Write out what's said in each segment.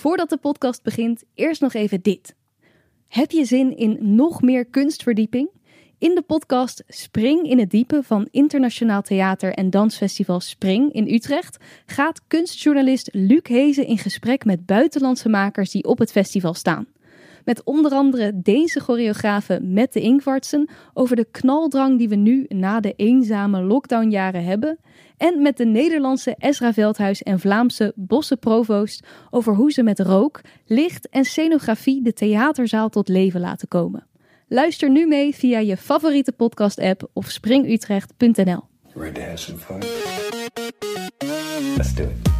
Voordat de podcast begint, eerst nog even dit. Heb je zin in nog meer kunstverdieping? In de podcast Spring in het Diepe van Internationaal Theater en Dansfestival Spring in Utrecht gaat kunstjournalist Luc Hezen in gesprek met buitenlandse makers die op het festival staan. Met onder andere Deense choreografe Mette Ingvartsen over de knaldrang die we nu na de eenzame lockdownjaren hebben. En met de Nederlandse Ezra Veldhuis en Vlaamse Bosse Provoost over hoe ze met rook, licht en scenografie de theaterzaal tot leven laten komen. Luister nu mee via je favoriete podcast-app of springutrecht.nl. Ready to have some fun? Let's do it.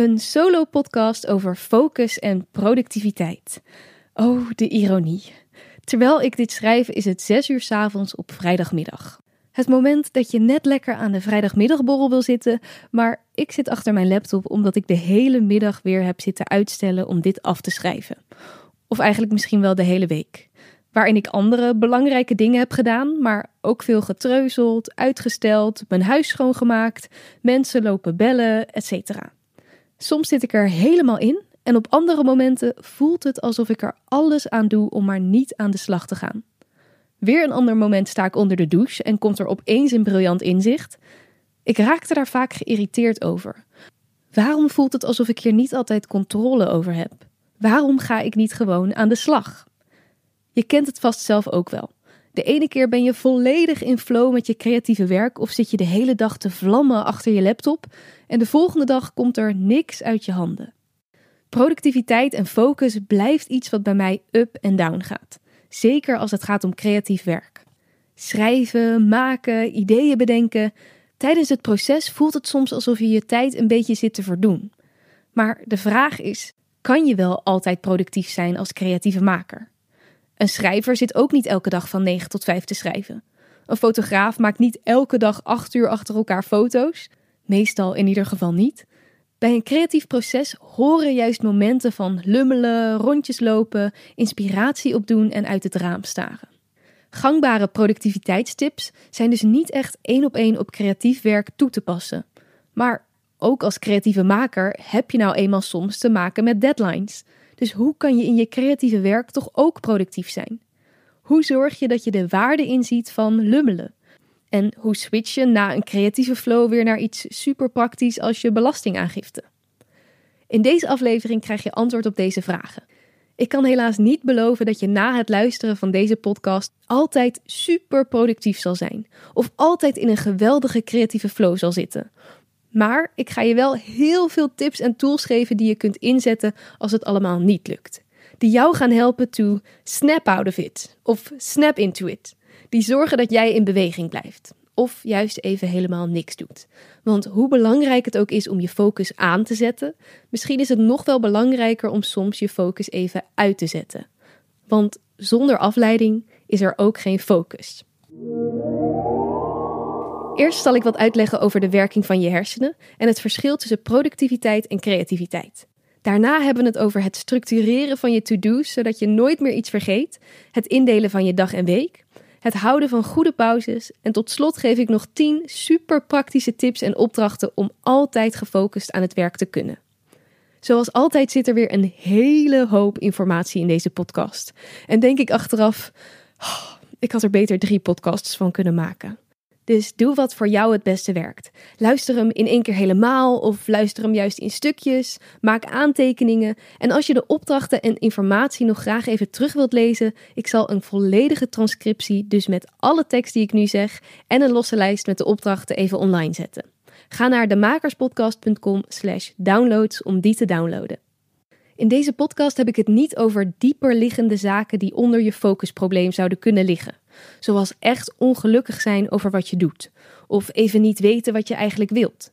Een solo-podcast over focus en productiviteit. Oh, de ironie. Terwijl ik dit schrijf is het 6 uur s avonds op vrijdagmiddag. Het moment dat je net lekker aan de vrijdagmiddagborrel wil zitten, maar ik zit achter mijn laptop omdat ik de hele middag weer heb zitten uitstellen om dit af te schrijven. Of eigenlijk misschien wel de hele week. Waarin ik andere belangrijke dingen heb gedaan, maar ook veel getreuzeld, uitgesteld, mijn huis schoongemaakt, mensen lopen bellen, etc. Soms zit ik er helemaal in en op andere momenten voelt het alsof ik er alles aan doe om maar niet aan de slag te gaan. Weer een ander moment sta ik onder de douche en komt er opeens een briljant inzicht. Ik raakte daar vaak geïrriteerd over. Waarom voelt het alsof ik hier niet altijd controle over heb? Waarom ga ik niet gewoon aan de slag? Je kent het vast zelf ook wel. De ene keer ben je volledig in flow met je creatieve werk of zit je de hele dag te vlammen achter je laptop en de volgende dag komt er niks uit je handen. Productiviteit en focus blijft iets wat bij mij up en down gaat. Zeker als het gaat om creatief werk. Schrijven, maken, ideeën bedenken. Tijdens het proces voelt het soms alsof je je tijd een beetje zit te verdoen. Maar de vraag is: kan je wel altijd productief zijn als creatieve maker? Een schrijver zit ook niet elke dag van 9 tot 5 te schrijven. Een fotograaf maakt niet elke dag 8 uur achter elkaar foto's. Meestal in ieder geval niet. Bij een creatief proces horen juist momenten van lummelen, rondjes lopen, inspiratie opdoen en uit het raam staren. Gangbare productiviteitstips zijn dus niet echt één op één op creatief werk toe te passen. Maar ook als creatieve maker heb je nou eenmaal soms te maken met deadlines. Dus hoe kan je in je creatieve werk toch ook productief zijn? Hoe zorg je dat je de waarde inziet van lummelen? En hoe switch je na een creatieve flow weer naar iets super praktisch als je belastingaangifte? In deze aflevering krijg je antwoord op deze vragen. Ik kan helaas niet beloven dat je na het luisteren van deze podcast altijd super productief zal zijn. Of altijd in een geweldige creatieve flow zal zitten. Maar ik ga je wel heel veel tips en tools geven die je kunt inzetten als het allemaal niet lukt. Die jou gaan helpen to snap out of it of snap into it. Die zorgen dat jij in beweging blijft. Of juist even helemaal niks doet. Want hoe belangrijk het ook is om je focus aan te zetten, misschien is het nog wel belangrijker om soms je focus even uit te zetten. Want zonder afleiding is er ook geen focus. Eerst zal ik wat uitleggen over de werking van je hersenen en het verschil tussen productiviteit en creativiteit. Daarna hebben we het over het structureren van je to-do's, zodat je nooit meer iets vergeet, het indelen van je dag en week, het houden van goede pauzes en tot slot geef ik nog 10 super praktische tips en opdrachten om altijd gefocust aan het werk te kunnen. Zoals altijd zit er weer een hele hoop informatie in deze podcast. En denk ik achteraf, oh, ik had er beter drie podcasts van kunnen maken. Dus doe wat voor jou het beste werkt. Luister hem in één keer helemaal of luister hem juist in stukjes. Maak aantekeningen. En als je de opdrachten en informatie nog graag even terug wilt lezen, ik zal een volledige transcriptie, dus met alle tekst die ik nu zeg, en een losse lijst met de opdrachten even online zetten. Ga naar demakerspodcast.com/slash downloads om die te downloaden. In deze podcast heb ik het niet over dieper liggende zaken die onder je focusprobleem zouden kunnen liggen. Zoals echt ongelukkig zijn over wat je doet, of even niet weten wat je eigenlijk wilt.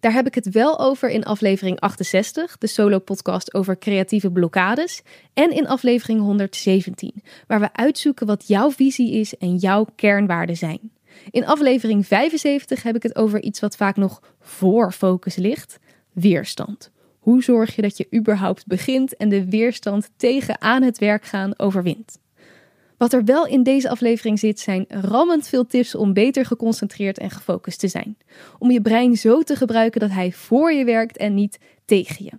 Daar heb ik het wel over in aflevering 68, de solo-podcast over creatieve blokkades, en in aflevering 117, waar we uitzoeken wat jouw visie is en jouw kernwaarden zijn. In aflevering 75 heb ik het over iets wat vaak nog voor focus ligt: weerstand. Hoe zorg je dat je überhaupt begint en de weerstand tegen aan het werk gaan overwint? Wat er wel in deze aflevering zit, zijn rammend veel tips om beter geconcentreerd en gefocust te zijn. Om je brein zo te gebruiken dat hij voor je werkt en niet tegen je.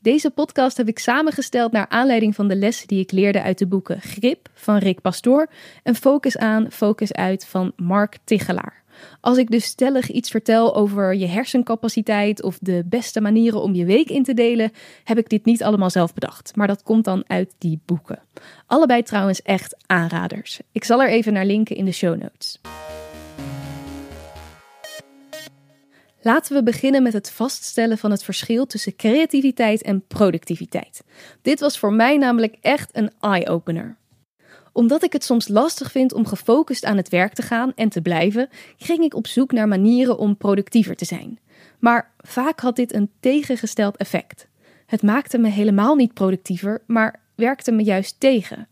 Deze podcast heb ik samengesteld naar aanleiding van de lessen die ik leerde uit de boeken Grip van Rick Pastoor en Focus aan, Focus uit van Mark Tichelaar. Als ik dus stellig iets vertel over je hersencapaciteit of de beste manieren om je week in te delen, heb ik dit niet allemaal zelf bedacht. Maar dat komt dan uit die boeken. Allebei trouwens echt aanraders. Ik zal er even naar linken in de show notes. Laten we beginnen met het vaststellen van het verschil tussen creativiteit en productiviteit. Dit was voor mij namelijk echt een eye-opener omdat ik het soms lastig vind om gefocust aan het werk te gaan en te blijven, ging ik op zoek naar manieren om productiever te zijn. Maar vaak had dit een tegengesteld effect. Het maakte me helemaal niet productiever, maar werkte me juist tegen.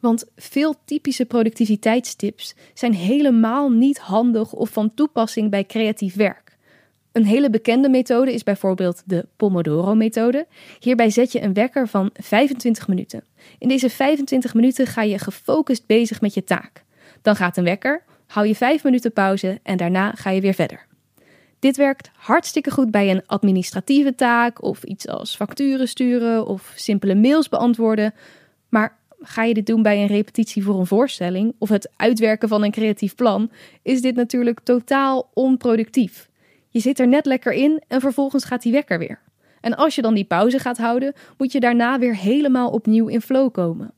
Want veel typische productiviteitstips zijn helemaal niet handig of van toepassing bij creatief werk. Een hele bekende methode is bijvoorbeeld de Pomodoro-methode. Hierbij zet je een wekker van 25 minuten. In deze 25 minuten ga je gefocust bezig met je taak. Dan gaat een wekker, hou je 5 minuten pauze en daarna ga je weer verder. Dit werkt hartstikke goed bij een administratieve taak of iets als facturen sturen of simpele mails beantwoorden. Maar ga je dit doen bij een repetitie voor een voorstelling of het uitwerken van een creatief plan, is dit natuurlijk totaal onproductief. Je zit er net lekker in en vervolgens gaat die wekker weer. En als je dan die pauze gaat houden, moet je daarna weer helemaal opnieuw in flow komen.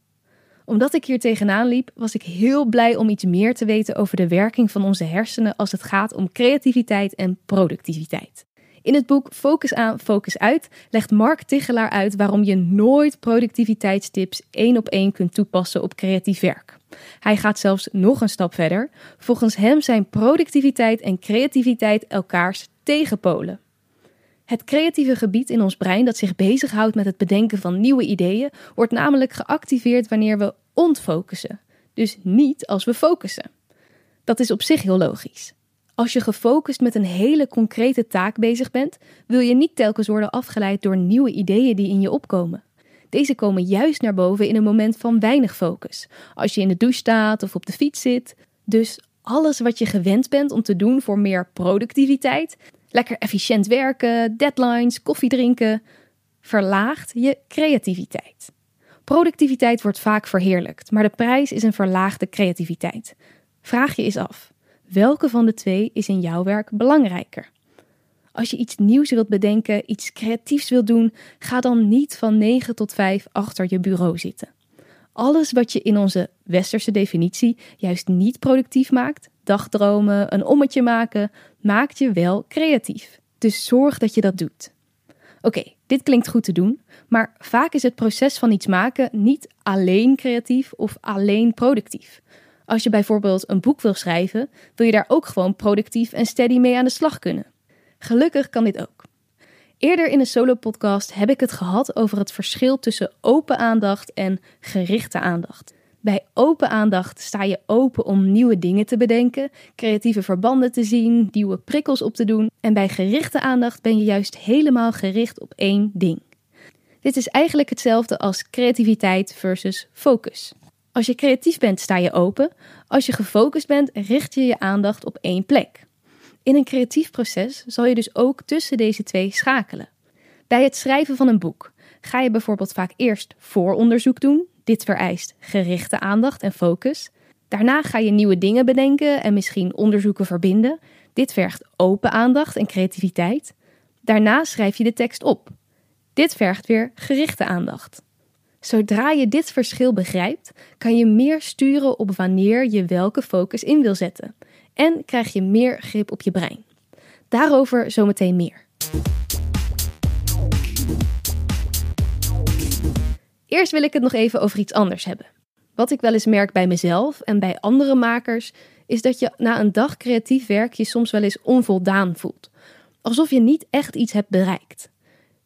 Omdat ik hier tegenaan liep, was ik heel blij om iets meer te weten over de werking van onze hersenen als het gaat om creativiteit en productiviteit. In het boek Focus aan, Focus uit legt Mark Tichelaar uit waarom je nooit productiviteitstips één op één kunt toepassen op creatief werk. Hij gaat zelfs nog een stap verder. Volgens hem zijn productiviteit en creativiteit elkaars tegenpolen. Het creatieve gebied in ons brein dat zich bezighoudt met het bedenken van nieuwe ideeën, wordt namelijk geactiveerd wanneer we ontfocussen. Dus niet als we focussen. Dat is op zich heel logisch. Als je gefocust met een hele concrete taak bezig bent, wil je niet telkens worden afgeleid door nieuwe ideeën die in je opkomen. Deze komen juist naar boven in een moment van weinig focus. Als je in de douche staat of op de fiets zit. Dus alles wat je gewend bent om te doen voor meer productiviteit, lekker efficiënt werken, deadlines, koffie drinken, verlaagt je creativiteit. Productiviteit wordt vaak verheerlijkt, maar de prijs is een verlaagde creativiteit. Vraag je eens af: welke van de twee is in jouw werk belangrijker? Als je iets nieuws wilt bedenken, iets creatiefs wilt doen, ga dan niet van 9 tot 5 achter je bureau zitten. Alles wat je in onze westerse definitie juist niet productief maakt, dagdromen, een ommetje maken, maakt je wel creatief. Dus zorg dat je dat doet. Oké, dit klinkt goed te doen, maar vaak is het proces van iets maken niet alleen creatief of alleen productief. Als je bijvoorbeeld een boek wil schrijven, wil je daar ook gewoon productief en steady mee aan de slag kunnen. Gelukkig kan dit ook. Eerder in een solo-podcast heb ik het gehad over het verschil tussen open aandacht en gerichte aandacht. Bij open aandacht sta je open om nieuwe dingen te bedenken, creatieve verbanden te zien, nieuwe prikkels op te doen. En bij gerichte aandacht ben je juist helemaal gericht op één ding. Dit is eigenlijk hetzelfde als creativiteit versus focus. Als je creatief bent, sta je open. Als je gefocust bent, richt je je aandacht op één plek. In een creatief proces zal je dus ook tussen deze twee schakelen. Bij het schrijven van een boek ga je bijvoorbeeld vaak eerst vooronderzoek doen. Dit vereist gerichte aandacht en focus. Daarna ga je nieuwe dingen bedenken en misschien onderzoeken verbinden. Dit vergt open aandacht en creativiteit. Daarna schrijf je de tekst op. Dit vergt weer gerichte aandacht. Zodra je dit verschil begrijpt, kan je meer sturen op wanneer je welke focus in wil zetten en krijg je meer grip op je brein. Daarover zometeen meer. Eerst wil ik het nog even over iets anders hebben. Wat ik wel eens merk bij mezelf en bij andere makers, is dat je na een dag creatief werk je soms wel eens onvoldaan voelt. Alsof je niet echt iets hebt bereikt.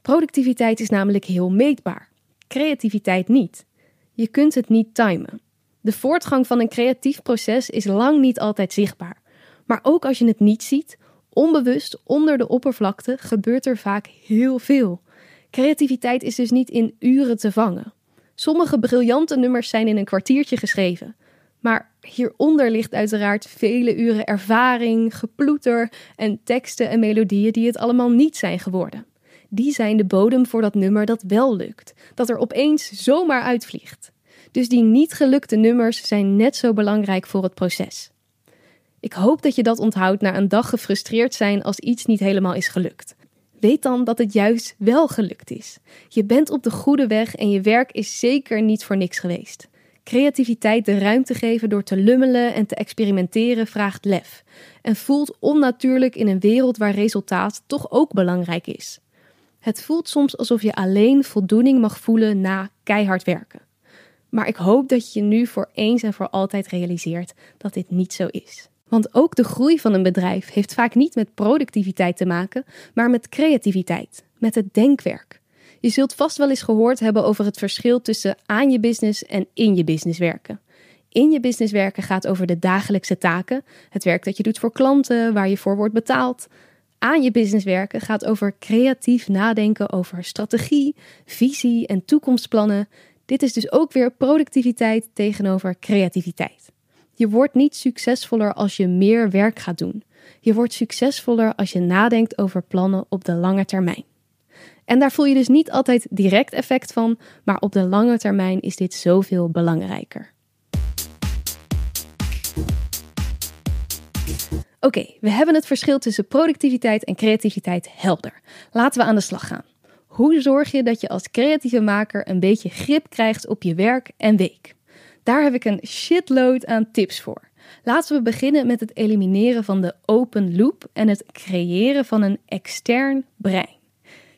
Productiviteit is namelijk heel meetbaar, creativiteit niet. Je kunt het niet timen. De voortgang van een creatief proces is lang niet altijd zichtbaar. Maar ook als je het niet ziet, onbewust onder de oppervlakte gebeurt er vaak heel veel. Creativiteit is dus niet in uren te vangen. Sommige briljante nummers zijn in een kwartiertje geschreven. Maar hieronder ligt uiteraard vele uren ervaring, geploeter en teksten en melodieën die het allemaal niet zijn geworden. Die zijn de bodem voor dat nummer dat wel lukt, dat er opeens zomaar uitvliegt. Dus die niet gelukte nummers zijn net zo belangrijk voor het proces. Ik hoop dat je dat onthoudt na een dag gefrustreerd zijn als iets niet helemaal is gelukt. Weet dan dat het juist wel gelukt is. Je bent op de goede weg en je werk is zeker niet voor niks geweest. Creativiteit de ruimte geven door te lummelen en te experimenteren vraagt lef en voelt onnatuurlijk in een wereld waar resultaat toch ook belangrijk is. Het voelt soms alsof je alleen voldoening mag voelen na keihard werken. Maar ik hoop dat je nu voor eens en voor altijd realiseert dat dit niet zo is. Want ook de groei van een bedrijf heeft vaak niet met productiviteit te maken, maar met creativiteit, met het denkwerk. Je zult vast wel eens gehoord hebben over het verschil tussen aan je business en in je business werken. In je business werken gaat over de dagelijkse taken, het werk dat je doet voor klanten, waar je voor wordt betaald. Aan je business werken gaat over creatief nadenken over strategie, visie en toekomstplannen. Dit is dus ook weer productiviteit tegenover creativiteit. Je wordt niet succesvoller als je meer werk gaat doen. Je wordt succesvoller als je nadenkt over plannen op de lange termijn. En daar voel je dus niet altijd direct effect van, maar op de lange termijn is dit zoveel belangrijker. Oké, we hebben het verschil tussen productiviteit en creativiteit helder. Laten we aan de slag gaan. Hoe zorg je dat je als creatieve maker een beetje grip krijgt op je werk en week? Daar heb ik een shitload aan tips voor. Laten we beginnen met het elimineren van de open loop en het creëren van een extern brein.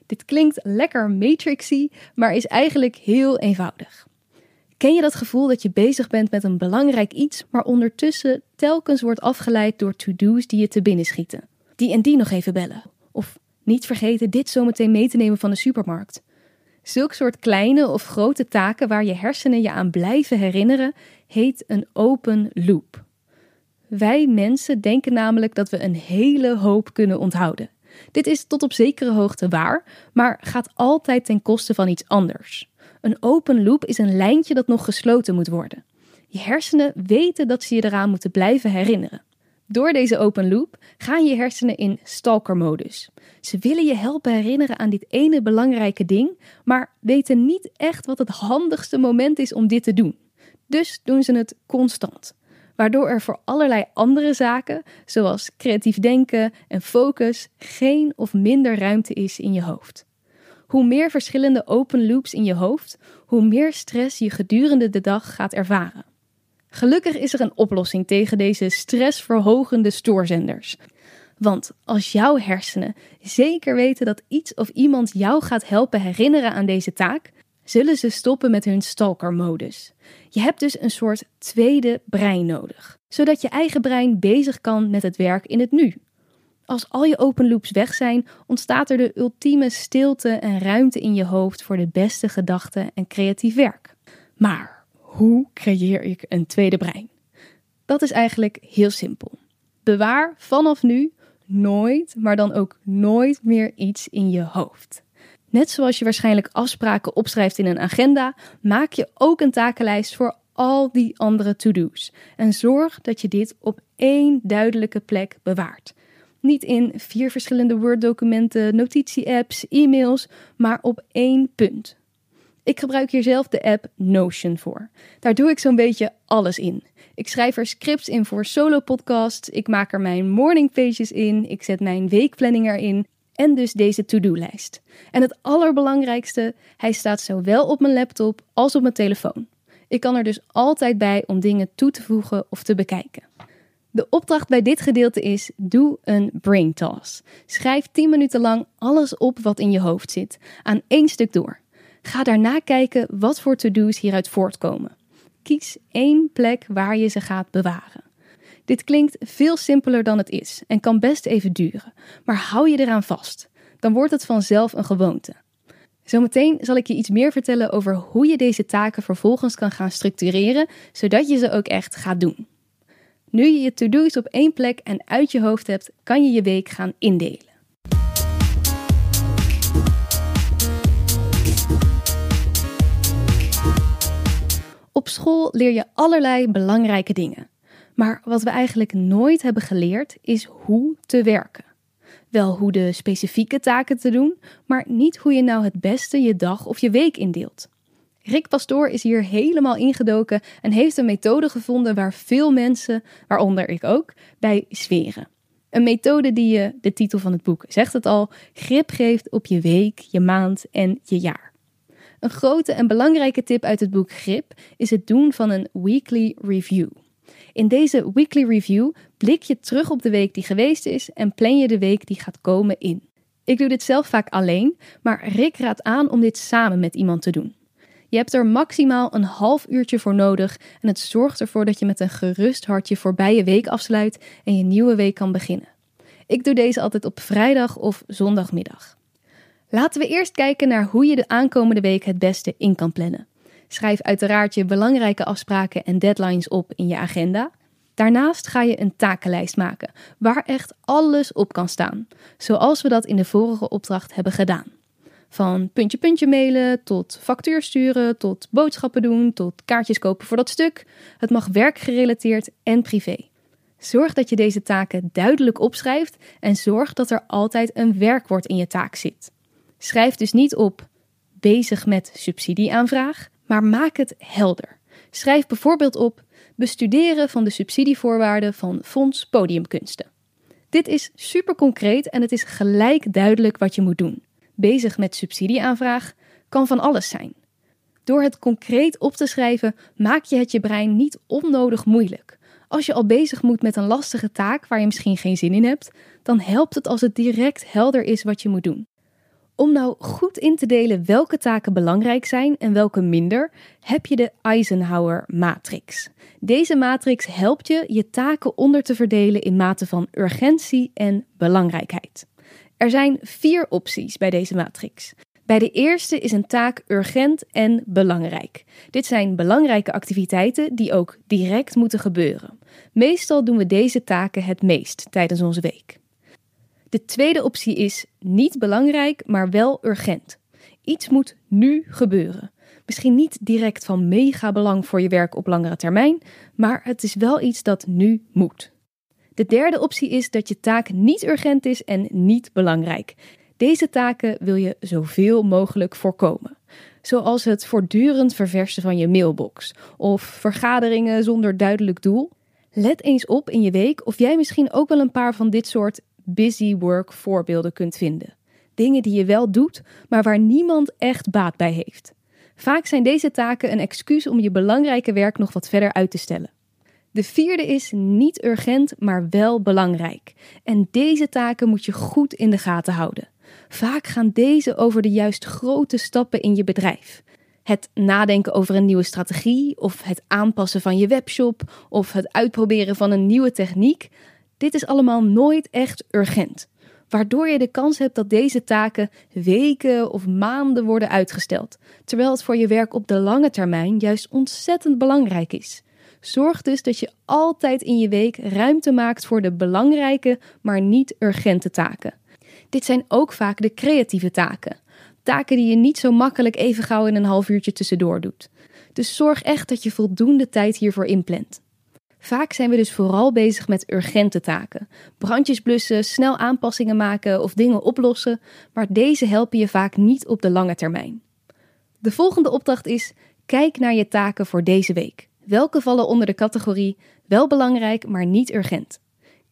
Dit klinkt lekker matrixy, maar is eigenlijk heel eenvoudig. Ken je dat gevoel dat je bezig bent met een belangrijk iets, maar ondertussen telkens wordt afgeleid door to-do's die je te binnen schieten? Die en die nog even bellen. Of niet vergeten dit zometeen mee te nemen van de supermarkt. Zulk soort kleine of grote taken waar je hersenen je aan blijven herinneren, heet een open loop. Wij mensen denken namelijk dat we een hele hoop kunnen onthouden. Dit is tot op zekere hoogte waar, maar gaat altijd ten koste van iets anders. Een open loop is een lijntje dat nog gesloten moet worden. Je hersenen weten dat ze je eraan moeten blijven herinneren. Door deze open loop gaan je hersenen in stalkermodus. Ze willen je helpen herinneren aan dit ene belangrijke ding, maar weten niet echt wat het handigste moment is om dit te doen. Dus doen ze het constant waardoor er voor allerlei andere zaken, zoals creatief denken en focus, geen of minder ruimte is in je hoofd. Hoe meer verschillende open loops in je hoofd, hoe meer stress je gedurende de dag gaat ervaren. Gelukkig is er een oplossing tegen deze stressverhogende stoorzenders. Want als jouw hersenen zeker weten dat iets of iemand jou gaat helpen herinneren aan deze taak, zullen ze stoppen met hun stalker-modus. Je hebt dus een soort tweede brein nodig, zodat je eigen brein bezig kan met het werk in het nu. Als al je open loops weg zijn, ontstaat er de ultieme stilte en ruimte in je hoofd voor de beste gedachten en creatief werk. Maar hoe creëer ik een tweede brein? Dat is eigenlijk heel simpel. Bewaar vanaf nu nooit, maar dan ook nooit meer iets in je hoofd. Net zoals je waarschijnlijk afspraken opschrijft in een agenda, maak je ook een takenlijst voor al die andere to-do's. En zorg dat je dit op één duidelijke plek bewaart. Niet in vier verschillende Word-documenten, notitie-apps, e-mails, maar op één punt. Ik gebruik hier zelf de app Notion voor. Daar doe ik zo'n beetje alles in. Ik schrijf er scripts in voor solo-podcasts, ik maak er mijn morning pages in, ik zet mijn weekplanning erin en dus deze to-do-lijst. En het allerbelangrijkste, hij staat zowel op mijn laptop als op mijn telefoon. Ik kan er dus altijd bij om dingen toe te voegen of te bekijken. De opdracht bij dit gedeelte is: doe een brain toss. Schrijf 10 minuten lang alles op wat in je hoofd zit, aan één stuk door. Ga daarna kijken wat voor to-do's hieruit voortkomen. Kies één plek waar je ze gaat bewaren. Dit klinkt veel simpeler dan het is en kan best even duren, maar hou je eraan vast. Dan wordt het vanzelf een gewoonte. Zometeen zal ik je iets meer vertellen over hoe je deze taken vervolgens kan gaan structureren, zodat je ze ook echt gaat doen. Nu je je to-do's op één plek en uit je hoofd hebt, kan je je week gaan indelen. Op school leer je allerlei belangrijke dingen. Maar wat we eigenlijk nooit hebben geleerd is hoe te werken. Wel hoe de specifieke taken te doen, maar niet hoe je nou het beste je dag of je week indeelt. Rick Pastoor is hier helemaal ingedoken en heeft een methode gevonden waar veel mensen, waaronder ik ook, bij zweren. Een methode die je, de titel van het boek zegt het al, grip geeft op je week, je maand en je jaar. Een grote en belangrijke tip uit het boek Grip is het doen van een weekly review. In deze weekly review blik je terug op de week die geweest is en plan je de week die gaat komen in. Ik doe dit zelf vaak alleen, maar Rick raadt aan om dit samen met iemand te doen. Je hebt er maximaal een half uurtje voor nodig en het zorgt ervoor dat je met een gerust voorbij je week afsluit en je nieuwe week kan beginnen. Ik doe deze altijd op vrijdag of zondagmiddag. Laten we eerst kijken naar hoe je de aankomende week het beste in kan plannen. Schrijf uiteraard je belangrijke afspraken en deadlines op in je agenda. Daarnaast ga je een takenlijst maken waar echt alles op kan staan, zoals we dat in de vorige opdracht hebben gedaan. Van puntje puntje mailen tot factuur sturen, tot boodschappen doen, tot kaartjes kopen voor dat stuk. Het mag werkgerelateerd en privé. Zorg dat je deze taken duidelijk opschrijft en zorg dat er altijd een werkwoord in je taak zit. Schrijf dus niet op bezig met subsidieaanvraag, maar maak het helder. Schrijf bijvoorbeeld op bestuderen van de subsidievoorwaarden van Fonds Podiumkunsten. Dit is super concreet en het is gelijk duidelijk wat je moet doen. Bezig met subsidieaanvraag kan van alles zijn. Door het concreet op te schrijven maak je het je brein niet onnodig moeilijk. Als je al bezig moet met een lastige taak waar je misschien geen zin in hebt, dan helpt het als het direct helder is wat je moet doen. Om nou goed in te delen welke taken belangrijk zijn en welke minder, heb je de Eisenhower-matrix. Deze matrix helpt je je taken onder te verdelen in mate van urgentie en belangrijkheid. Er zijn vier opties bij deze matrix. Bij de eerste is een taak urgent en belangrijk. Dit zijn belangrijke activiteiten die ook direct moeten gebeuren. Meestal doen we deze taken het meest tijdens onze week. De tweede optie is niet belangrijk, maar wel urgent. Iets moet nu gebeuren. Misschien niet direct van mega belang voor je werk op langere termijn, maar het is wel iets dat nu moet. De derde optie is dat je taak niet urgent is en niet belangrijk. Deze taken wil je zoveel mogelijk voorkomen. Zoals het voortdurend verversen van je mailbox of vergaderingen zonder duidelijk doel. Let eens op in je week of jij misschien ook wel een paar van dit soort busy work voorbeelden kunt vinden. Dingen die je wel doet, maar waar niemand echt baat bij heeft. Vaak zijn deze taken een excuus om je belangrijke werk nog wat verder uit te stellen. De vierde is niet urgent, maar wel belangrijk. En deze taken moet je goed in de gaten houden. Vaak gaan deze over de juist grote stappen in je bedrijf. Het nadenken over een nieuwe strategie, of het aanpassen van je webshop, of het uitproberen van een nieuwe techniek. Dit is allemaal nooit echt urgent, waardoor je de kans hebt dat deze taken weken of maanden worden uitgesteld, terwijl het voor je werk op de lange termijn juist ontzettend belangrijk is. Zorg dus dat je altijd in je week ruimte maakt voor de belangrijke, maar niet urgente taken. Dit zijn ook vaak de creatieve taken. Taken die je niet zo makkelijk even gauw in een half uurtje tussendoor doet. Dus zorg echt dat je voldoende tijd hiervoor inplant. Vaak zijn we dus vooral bezig met urgente taken. Brandjes blussen, snel aanpassingen maken of dingen oplossen, maar deze helpen je vaak niet op de lange termijn. De volgende opdracht is: kijk naar je taken voor deze week. Welke vallen onder de categorie wel belangrijk, maar niet urgent?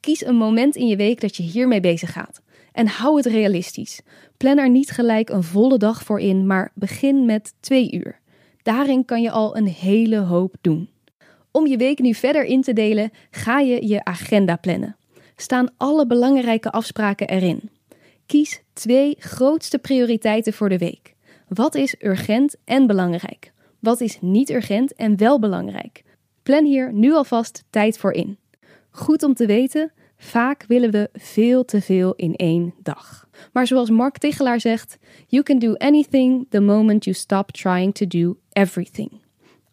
Kies een moment in je week dat je hiermee bezig gaat. En hou het realistisch. Plan er niet gelijk een volle dag voor in, maar begin met twee uur. Daarin kan je al een hele hoop doen. Om je week nu verder in te delen, ga je je agenda plannen. Staan alle belangrijke afspraken erin. Kies twee grootste prioriteiten voor de week. Wat is urgent en belangrijk? Wat is niet urgent en wel belangrijk? Plan hier nu alvast tijd voor in. Goed om te weten, vaak willen we veel te veel in één dag. Maar zoals Mark Tichelaar zegt, you can do anything the moment you stop trying to do everything.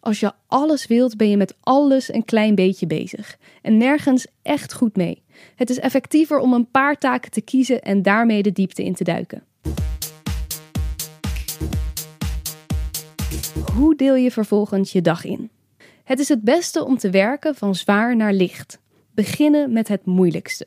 Als je alles wilt, ben je met alles een klein beetje bezig. En nergens echt goed mee. Het is effectiever om een paar taken te kiezen en daarmee de diepte in te duiken. Hoe deel je vervolgens je dag in? Het is het beste om te werken van zwaar naar licht. Beginnen met het moeilijkste.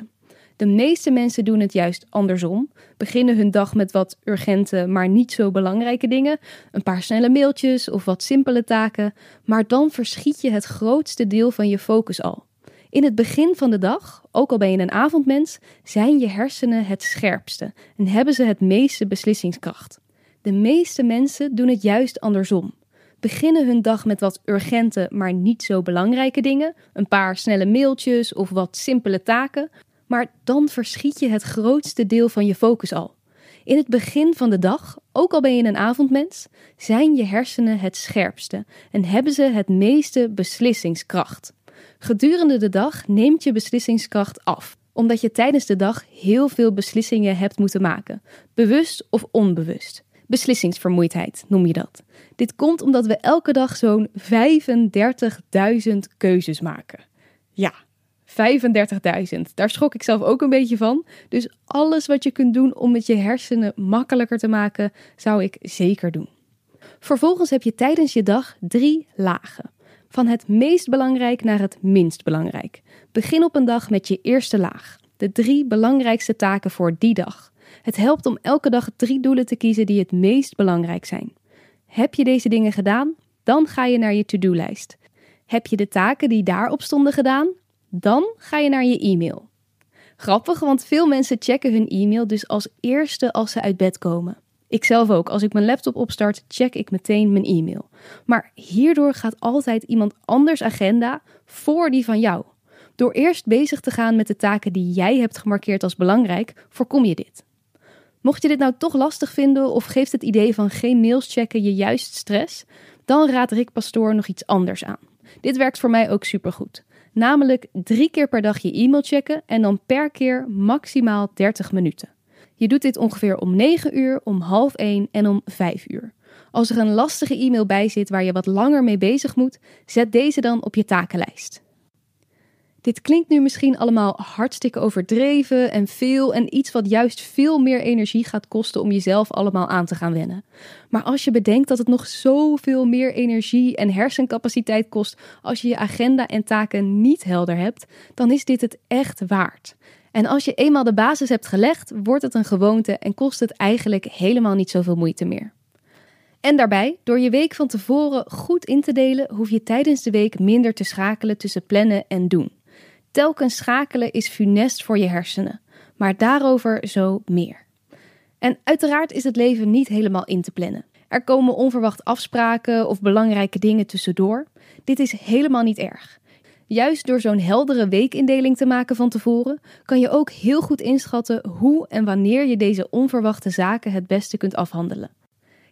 De meeste mensen doen het juist andersom. Beginnen hun dag met wat urgente, maar niet zo belangrijke dingen. Een paar snelle mailtjes of wat simpele taken. Maar dan verschiet je het grootste deel van je focus al. In het begin van de dag, ook al ben je een avondmens, zijn je hersenen het scherpste en hebben ze het meeste beslissingskracht. De meeste mensen doen het juist andersom beginnen hun dag met wat urgente, maar niet zo belangrijke dingen, een paar snelle mailtjes of wat simpele taken, maar dan verschiet je het grootste deel van je focus al. In het begin van de dag, ook al ben je een avondmens, zijn je hersenen het scherpste en hebben ze het meeste beslissingskracht. Gedurende de dag neemt je beslissingskracht af, omdat je tijdens de dag heel veel beslissingen hebt moeten maken, bewust of onbewust. Beslissingsvermoeidheid noem je dat. Dit komt omdat we elke dag zo'n 35.000 keuzes maken. Ja, 35.000. Daar schrok ik zelf ook een beetje van. Dus alles wat je kunt doen om het je hersenen makkelijker te maken, zou ik zeker doen. Vervolgens heb je tijdens je dag drie lagen. Van het meest belangrijk naar het minst belangrijk. Begin op een dag met je eerste laag. De drie belangrijkste taken voor die dag. Het helpt om elke dag drie doelen te kiezen die het meest belangrijk zijn. Heb je deze dingen gedaan? Dan ga je naar je to-do-lijst. Heb je de taken die daarop stonden gedaan? Dan ga je naar je e-mail. Grappig, want veel mensen checken hun e-mail dus als eerste als ze uit bed komen. Ik zelf ook. Als ik mijn laptop opstart, check ik meteen mijn e-mail. Maar hierdoor gaat altijd iemand anders agenda voor die van jou. Door eerst bezig te gaan met de taken die jij hebt gemarkeerd als belangrijk, voorkom je dit. Mocht je dit nou toch lastig vinden of geeft het idee van geen mails checken je juist stress, dan raadt Rick Pastoor nog iets anders aan. Dit werkt voor mij ook supergoed. Namelijk drie keer per dag je e-mail checken en dan per keer maximaal 30 minuten. Je doet dit ongeveer om 9 uur, om half 1 en om 5 uur. Als er een lastige e-mail bij zit waar je wat langer mee bezig moet, zet deze dan op je takenlijst. Dit klinkt nu misschien allemaal hartstikke overdreven en veel en iets wat juist veel meer energie gaat kosten om jezelf allemaal aan te gaan wennen. Maar als je bedenkt dat het nog zoveel meer energie en hersencapaciteit kost als je je agenda en taken niet helder hebt, dan is dit het echt waard. En als je eenmaal de basis hebt gelegd, wordt het een gewoonte en kost het eigenlijk helemaal niet zoveel moeite meer. En daarbij, door je week van tevoren goed in te delen, hoef je tijdens de week minder te schakelen tussen plannen en doen. Telkens schakelen is funest voor je hersenen, maar daarover zo meer. En uiteraard is het leven niet helemaal in te plannen. Er komen onverwacht afspraken of belangrijke dingen tussendoor. Dit is helemaal niet erg. Juist door zo'n heldere weekindeling te maken van tevoren, kan je ook heel goed inschatten hoe en wanneer je deze onverwachte zaken het beste kunt afhandelen.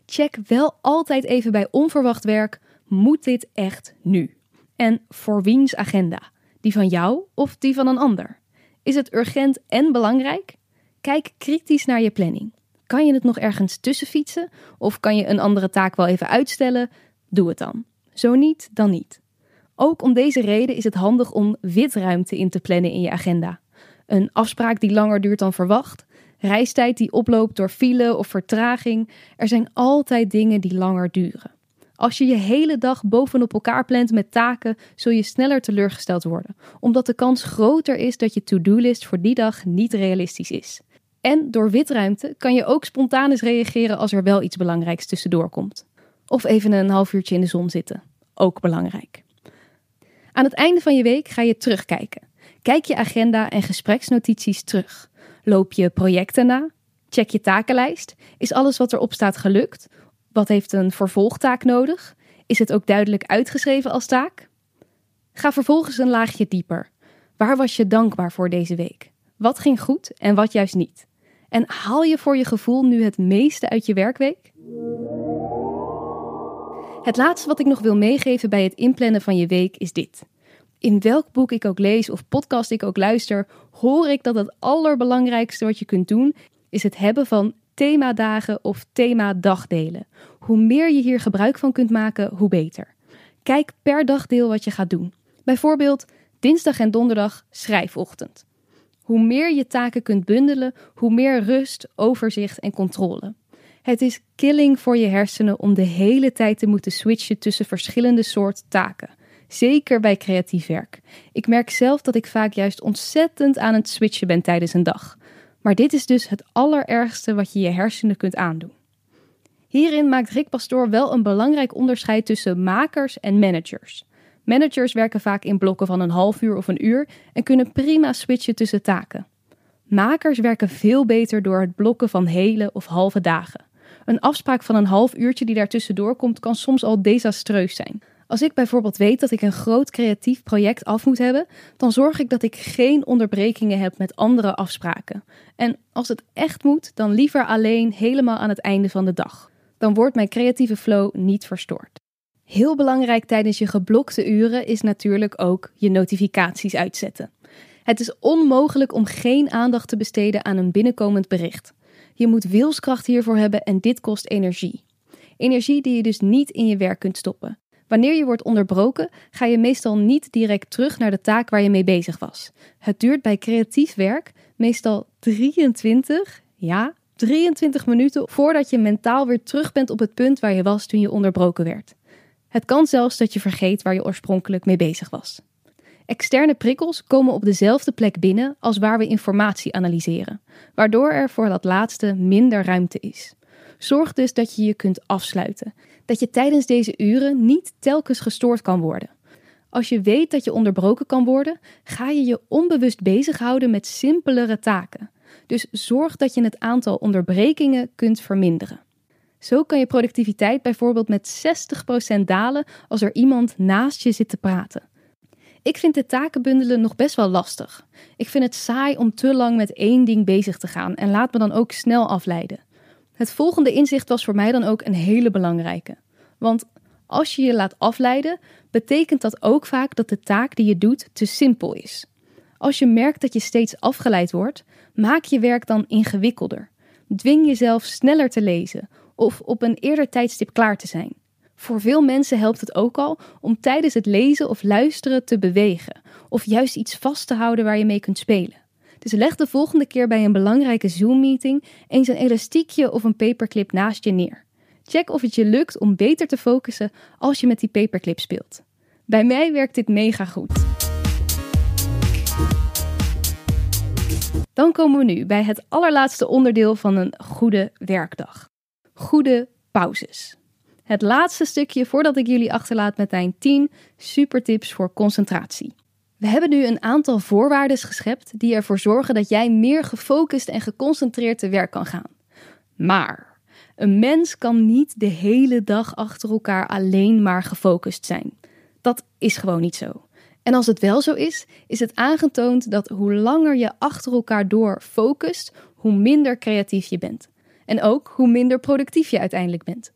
Check wel altijd even bij onverwacht werk: moet dit echt nu? En voor wiens agenda? Die van jou of die van een ander? Is het urgent en belangrijk? Kijk kritisch naar je planning. Kan je het nog ergens tussen fietsen? Of kan je een andere taak wel even uitstellen? Doe het dan. Zo niet, dan niet. Ook om deze reden is het handig om witruimte in te plannen in je agenda. Een afspraak die langer duurt dan verwacht, reistijd die oploopt door file of vertraging. Er zijn altijd dingen die langer duren. Als je je hele dag bovenop elkaar plant met taken, zul je sneller teleurgesteld worden, omdat de kans groter is dat je to-do-list voor die dag niet realistisch is. En door witruimte kan je ook spontaan eens reageren als er wel iets belangrijks tussendoor komt. Of even een half uurtje in de zon zitten. Ook belangrijk. Aan het einde van je week ga je terugkijken. Kijk je agenda en gespreksnotities terug. Loop je projecten na? Check je takenlijst. Is alles wat erop staat gelukt? Wat heeft een vervolgtaak nodig? Is het ook duidelijk uitgeschreven als taak? Ga vervolgens een laagje dieper. Waar was je dankbaar voor deze week? Wat ging goed en wat juist niet? En haal je voor je gevoel nu het meeste uit je werkweek? Het laatste wat ik nog wil meegeven bij het inplannen van je week is dit. In welk boek ik ook lees of podcast ik ook luister, hoor ik dat het allerbelangrijkste wat je kunt doen is het hebben van themadagen of themadagdelen. Hoe meer je hier gebruik van kunt maken, hoe beter. Kijk per dagdeel wat je gaat doen. Bijvoorbeeld dinsdag en donderdag schrijfochtend. Hoe meer je taken kunt bundelen, hoe meer rust, overzicht en controle. Het is killing voor je hersenen om de hele tijd te moeten switchen tussen verschillende soorten taken. Zeker bij creatief werk. Ik merk zelf dat ik vaak juist ontzettend aan het switchen ben tijdens een dag. Maar dit is dus het allerergste wat je je hersenen kunt aandoen. Hierin maakt Rick Pastoor wel een belangrijk onderscheid tussen makers en managers. Managers werken vaak in blokken van een half uur of een uur en kunnen prima switchen tussen taken. Makers werken veel beter door het blokken van hele of halve dagen. Een afspraak van een half uurtje die daartussendoor komt, kan soms al desastreus zijn. Als ik bijvoorbeeld weet dat ik een groot creatief project af moet hebben, dan zorg ik dat ik geen onderbrekingen heb met andere afspraken. En als het echt moet, dan liever alleen helemaal aan het einde van de dag. Dan wordt mijn creatieve flow niet verstoord. Heel belangrijk tijdens je geblokte uren is natuurlijk ook je notificaties uitzetten. Het is onmogelijk om geen aandacht te besteden aan een binnenkomend bericht. Je moet wilskracht hiervoor hebben en dit kost energie. Energie die je dus niet in je werk kunt stoppen. Wanneer je wordt onderbroken, ga je meestal niet direct terug naar de taak waar je mee bezig was. Het duurt bij creatief werk meestal 23, ja, 23 minuten voordat je mentaal weer terug bent op het punt waar je was toen je onderbroken werd. Het kan zelfs dat je vergeet waar je oorspronkelijk mee bezig was. Externe prikkels komen op dezelfde plek binnen als waar we informatie analyseren, waardoor er voor dat laatste minder ruimte is. Zorg dus dat je je kunt afsluiten, dat je tijdens deze uren niet telkens gestoord kan worden. Als je weet dat je onderbroken kan worden, ga je je onbewust bezighouden met simpelere taken. Dus zorg dat je het aantal onderbrekingen kunt verminderen. Zo kan je productiviteit bijvoorbeeld met 60% dalen als er iemand naast je zit te praten. Ik vind de takenbundelen nog best wel lastig. Ik vind het saai om te lang met één ding bezig te gaan en laat me dan ook snel afleiden. Het volgende inzicht was voor mij dan ook een hele belangrijke. Want als je je laat afleiden, betekent dat ook vaak dat de taak die je doet te simpel is. Als je merkt dat je steeds afgeleid wordt, maak je werk dan ingewikkelder. Dwing jezelf sneller te lezen of op een eerder tijdstip klaar te zijn. Voor veel mensen helpt het ook al om tijdens het lezen of luisteren te bewegen, of juist iets vast te houden waar je mee kunt spelen. Dus leg de volgende keer bij een belangrijke Zoom-meeting eens een elastiekje of een paperclip naast je neer. Check of het je lukt om beter te focussen als je met die paperclip speelt. Bij mij werkt dit mega goed. Dan komen we nu bij het allerlaatste onderdeel van een goede werkdag. Goede pauzes. Het laatste stukje voordat ik jullie achterlaat met mijn 10 supertips voor concentratie. We hebben nu een aantal voorwaarden geschept die ervoor zorgen dat jij meer gefocust en geconcentreerd te werk kan gaan. Maar een mens kan niet de hele dag achter elkaar alleen maar gefocust zijn. Dat is gewoon niet zo. En als het wel zo is, is het aangetoond dat hoe langer je achter elkaar door focust, hoe minder creatief je bent. En ook hoe minder productief je uiteindelijk bent.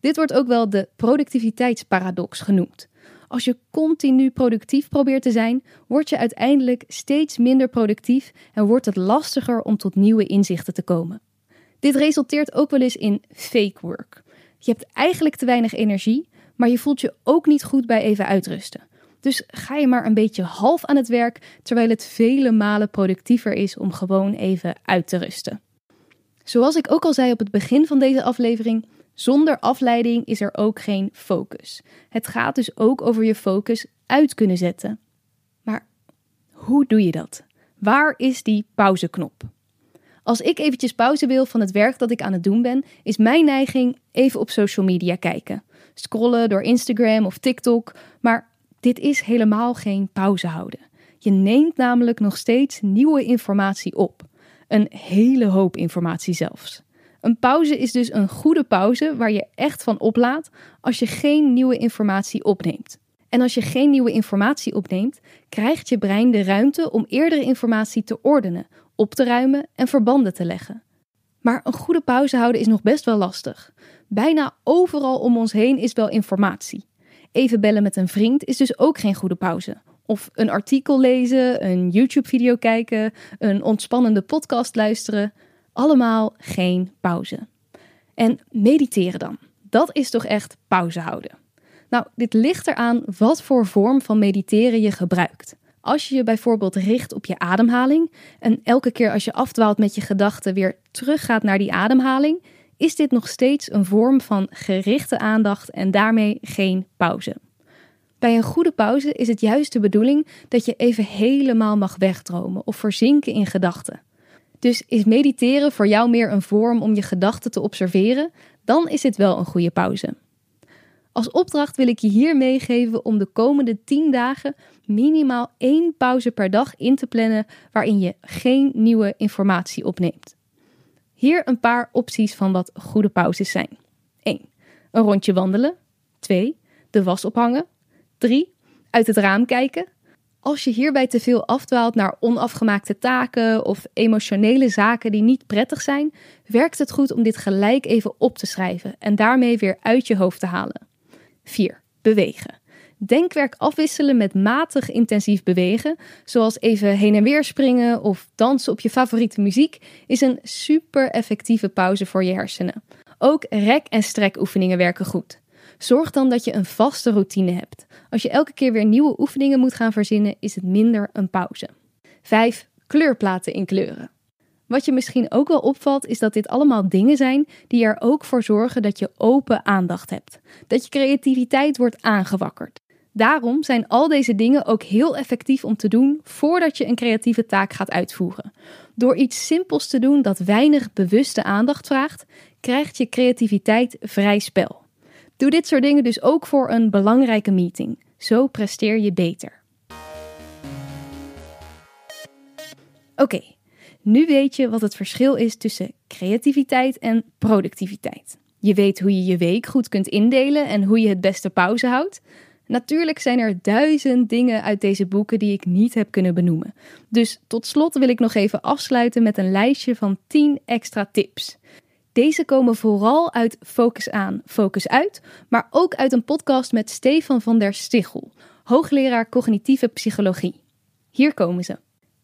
Dit wordt ook wel de productiviteitsparadox genoemd. Als je continu productief probeert te zijn, word je uiteindelijk steeds minder productief en wordt het lastiger om tot nieuwe inzichten te komen. Dit resulteert ook wel eens in fake work. Je hebt eigenlijk te weinig energie, maar je voelt je ook niet goed bij even uitrusten. Dus ga je maar een beetje half aan het werk, terwijl het vele malen productiever is om gewoon even uit te rusten. Zoals ik ook al zei op het begin van deze aflevering, zonder afleiding is er ook geen focus. Het gaat dus ook over je focus uit kunnen zetten. Maar hoe doe je dat? Waar is die pauzeknop? Als ik eventjes pauze wil van het werk dat ik aan het doen ben, is mijn neiging even op social media kijken. Scrollen door Instagram of TikTok, maar dit is helemaal geen pauze houden. Je neemt namelijk nog steeds nieuwe informatie op. Een hele hoop informatie zelfs. Een pauze is dus een goede pauze waar je echt van oplaat als je geen nieuwe informatie opneemt. En als je geen nieuwe informatie opneemt, krijgt je brein de ruimte om eerdere informatie te ordenen, op te ruimen en verbanden te leggen. Maar een goede pauze houden is nog best wel lastig. Bijna overal om ons heen is wel informatie. Even bellen met een vriend is dus ook geen goede pauze. Of een artikel lezen, een YouTube-video kijken, een ontspannende podcast luisteren. Allemaal geen pauze. En mediteren dan. Dat is toch echt pauze houden. Nou, dit ligt eraan wat voor vorm van mediteren je gebruikt. Als je je bijvoorbeeld richt op je ademhaling en elke keer als je afdwaalt met je gedachten weer teruggaat naar die ademhaling, is dit nog steeds een vorm van gerichte aandacht en daarmee geen pauze. Bij een goede pauze is het juist de bedoeling dat je even helemaal mag wegdromen of verzinken in gedachten. Dus is mediteren voor jou meer een vorm om je gedachten te observeren, dan is dit wel een goede pauze. Als opdracht wil ik je hier meegeven om de komende 10 dagen minimaal één pauze per dag in te plannen waarin je geen nieuwe informatie opneemt. Hier een paar opties van wat goede pauzes zijn. 1. Een rondje wandelen. 2. De was ophangen. 3. Uit het raam kijken. Als je hierbij te veel afdwaalt naar onafgemaakte taken of emotionele zaken die niet prettig zijn, werkt het goed om dit gelijk even op te schrijven en daarmee weer uit je hoofd te halen. 4. Bewegen. Denkwerk afwisselen met matig intensief bewegen, zoals even heen en weer springen of dansen op je favoriete muziek, is een super effectieve pauze voor je hersenen. Ook rek- en strekoefeningen werken goed. Zorg dan dat je een vaste routine hebt. Als je elke keer weer nieuwe oefeningen moet gaan verzinnen, is het minder een pauze. 5. Kleurplaten inkleuren. Wat je misschien ook wel opvalt, is dat dit allemaal dingen zijn die er ook voor zorgen dat je open aandacht hebt. Dat je creativiteit wordt aangewakkerd. Daarom zijn al deze dingen ook heel effectief om te doen voordat je een creatieve taak gaat uitvoeren. Door iets simpels te doen dat weinig bewuste aandacht vraagt, krijgt je creativiteit vrij spel. Doe dit soort dingen dus ook voor een belangrijke meeting. Zo presteer je beter. Oké, nu weet je wat het verschil is tussen creativiteit en productiviteit. Je weet hoe je je week goed kunt indelen en hoe je het beste pauze houdt. Natuurlijk zijn er duizend dingen uit deze boeken die ik niet heb kunnen benoemen. Dus tot slot wil ik nog even afsluiten met een lijstje van 10 extra tips. Deze komen vooral uit Focus aan, Focus uit, maar ook uit een podcast met Stefan van der Stichel, hoogleraar cognitieve psychologie. Hier komen ze.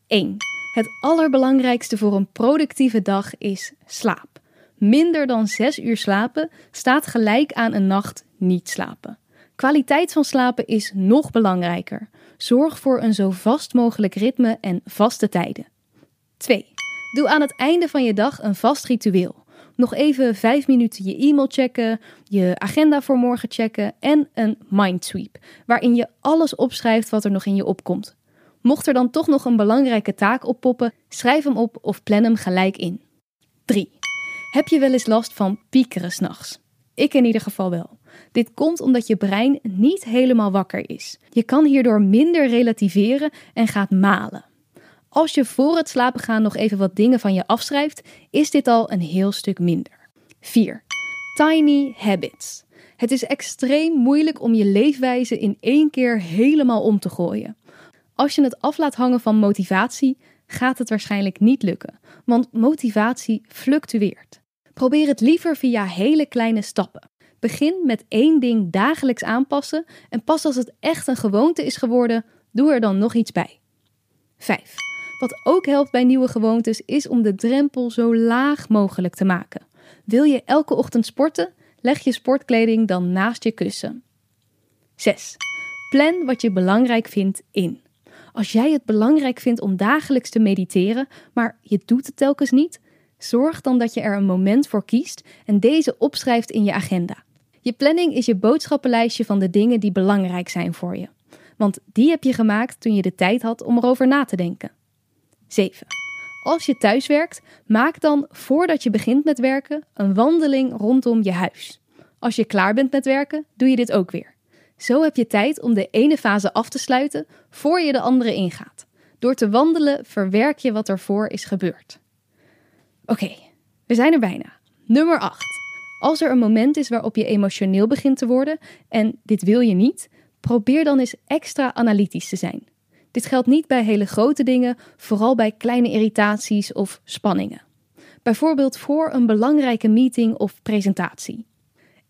1. Het allerbelangrijkste voor een productieve dag is slaap. Minder dan 6 uur slapen staat gelijk aan een nacht niet slapen. Kwaliteit van slapen is nog belangrijker. Zorg voor een zo vast mogelijk ritme en vaste tijden. 2. Doe aan het einde van je dag een vast ritueel. Nog even 5 minuten je e-mail checken, je agenda voor morgen checken en een mindsweep, waarin je alles opschrijft wat er nog in je opkomt. Mocht er dan toch nog een belangrijke taak oppoppen, schrijf hem op of plan hem gelijk in. 3. Heb je wel eens last van piekeren s'nachts? Ik in ieder geval wel. Dit komt omdat je brein niet helemaal wakker is. Je kan hierdoor minder relativeren en gaat malen. Als je voor het slapen gaan nog even wat dingen van je afschrijft, is dit al een heel stuk minder. 4. Tiny habits. Het is extreem moeilijk om je leefwijze in één keer helemaal om te gooien. Als je het af laat hangen van motivatie, gaat het waarschijnlijk niet lukken, want motivatie fluctueert. Probeer het liever via hele kleine stappen. Begin met één ding dagelijks aanpassen en pas als het echt een gewoonte is geworden, doe er dan nog iets bij. 5. Wat ook helpt bij nieuwe gewoontes is om de drempel zo laag mogelijk te maken. Wil je elke ochtend sporten? Leg je sportkleding dan naast je kussen. 6. Plan wat je belangrijk vindt in. Als jij het belangrijk vindt om dagelijks te mediteren, maar je doet het telkens niet, zorg dan dat je er een moment voor kiest en deze opschrijft in je agenda. Je planning is je boodschappenlijstje van de dingen die belangrijk zijn voor je. Want die heb je gemaakt toen je de tijd had om erover na te denken. 7. Als je thuis werkt, maak dan voordat je begint met werken een wandeling rondom je huis. Als je klaar bent met werken, doe je dit ook weer. Zo heb je tijd om de ene fase af te sluiten voor je de andere ingaat. Door te wandelen verwerk je wat ervoor is gebeurd. Oké, we zijn er bijna. Nummer 8. Als er een moment is waarop je emotioneel begint te worden en dit wil je niet, probeer dan eens extra analytisch te zijn. Dit geldt niet bij hele grote dingen, vooral bij kleine irritaties of spanningen. Bijvoorbeeld voor een belangrijke meeting of presentatie.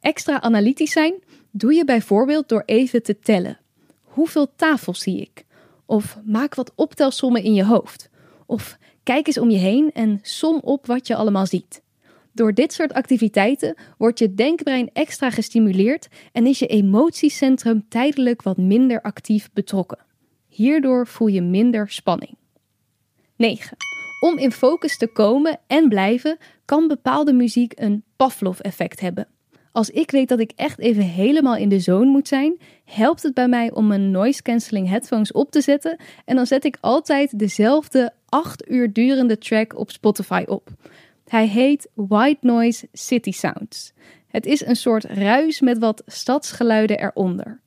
Extra analytisch zijn doe je bijvoorbeeld door even te tellen. Hoeveel tafels zie ik? Of maak wat optelsommen in je hoofd. Of kijk eens om je heen en som op wat je allemaal ziet. Door dit soort activiteiten wordt je denkbrein extra gestimuleerd en is je emotiecentrum tijdelijk wat minder actief betrokken. Hierdoor voel je minder spanning. 9. Om in focus te komen en blijven, kan bepaalde muziek een Pavlov-effect hebben. Als ik weet dat ik echt even helemaal in de zone moet zijn, helpt het bij mij om mijn noise cancelling headphones op te zetten en dan zet ik altijd dezelfde 8 uur durende track op Spotify op. Hij heet White Noise City Sounds. Het is een soort ruis met wat stadsgeluiden eronder.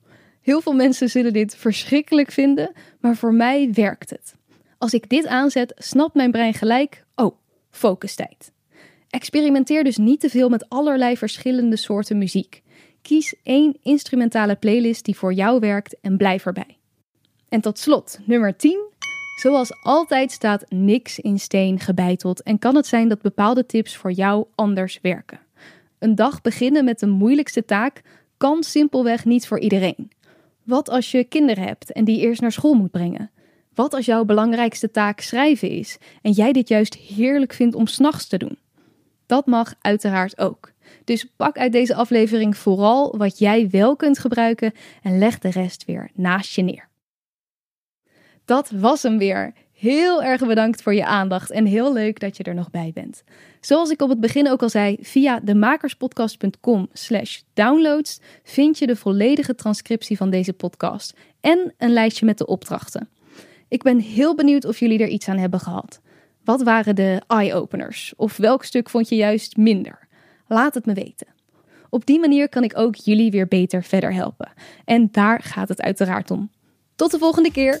Heel veel mensen zullen dit verschrikkelijk vinden, maar voor mij werkt het. Als ik dit aanzet, snapt mijn brein gelijk: oh, focustijd. Experimenteer dus niet te veel met allerlei verschillende soorten muziek. Kies één instrumentale playlist die voor jou werkt en blijf erbij. En tot slot, nummer 10. Zoals altijd staat niks in steen gebeiteld en kan het zijn dat bepaalde tips voor jou anders werken. Een dag beginnen met de moeilijkste taak kan simpelweg niet voor iedereen. Wat als je kinderen hebt en die eerst naar school moet brengen? Wat als jouw belangrijkste taak schrijven is en jij dit juist heerlijk vindt om s'nachts te doen? Dat mag uiteraard ook. Dus pak uit deze aflevering vooral wat jij wel kunt gebruiken en leg de rest weer naast je neer. Dat was hem weer. Heel erg bedankt voor je aandacht en heel leuk dat je er nog bij bent. Zoals ik op het begin ook al zei, via demakerspodcast.com slash downloads vind je de volledige transcriptie van deze podcast en een lijstje met de opdrachten. Ik ben heel benieuwd of jullie er iets aan hebben gehad. Wat waren de eye-openers? Of welk stuk vond je juist minder? Laat het me weten. Op die manier kan ik ook jullie weer beter verder helpen. En daar gaat het uiteraard om. Tot de volgende keer!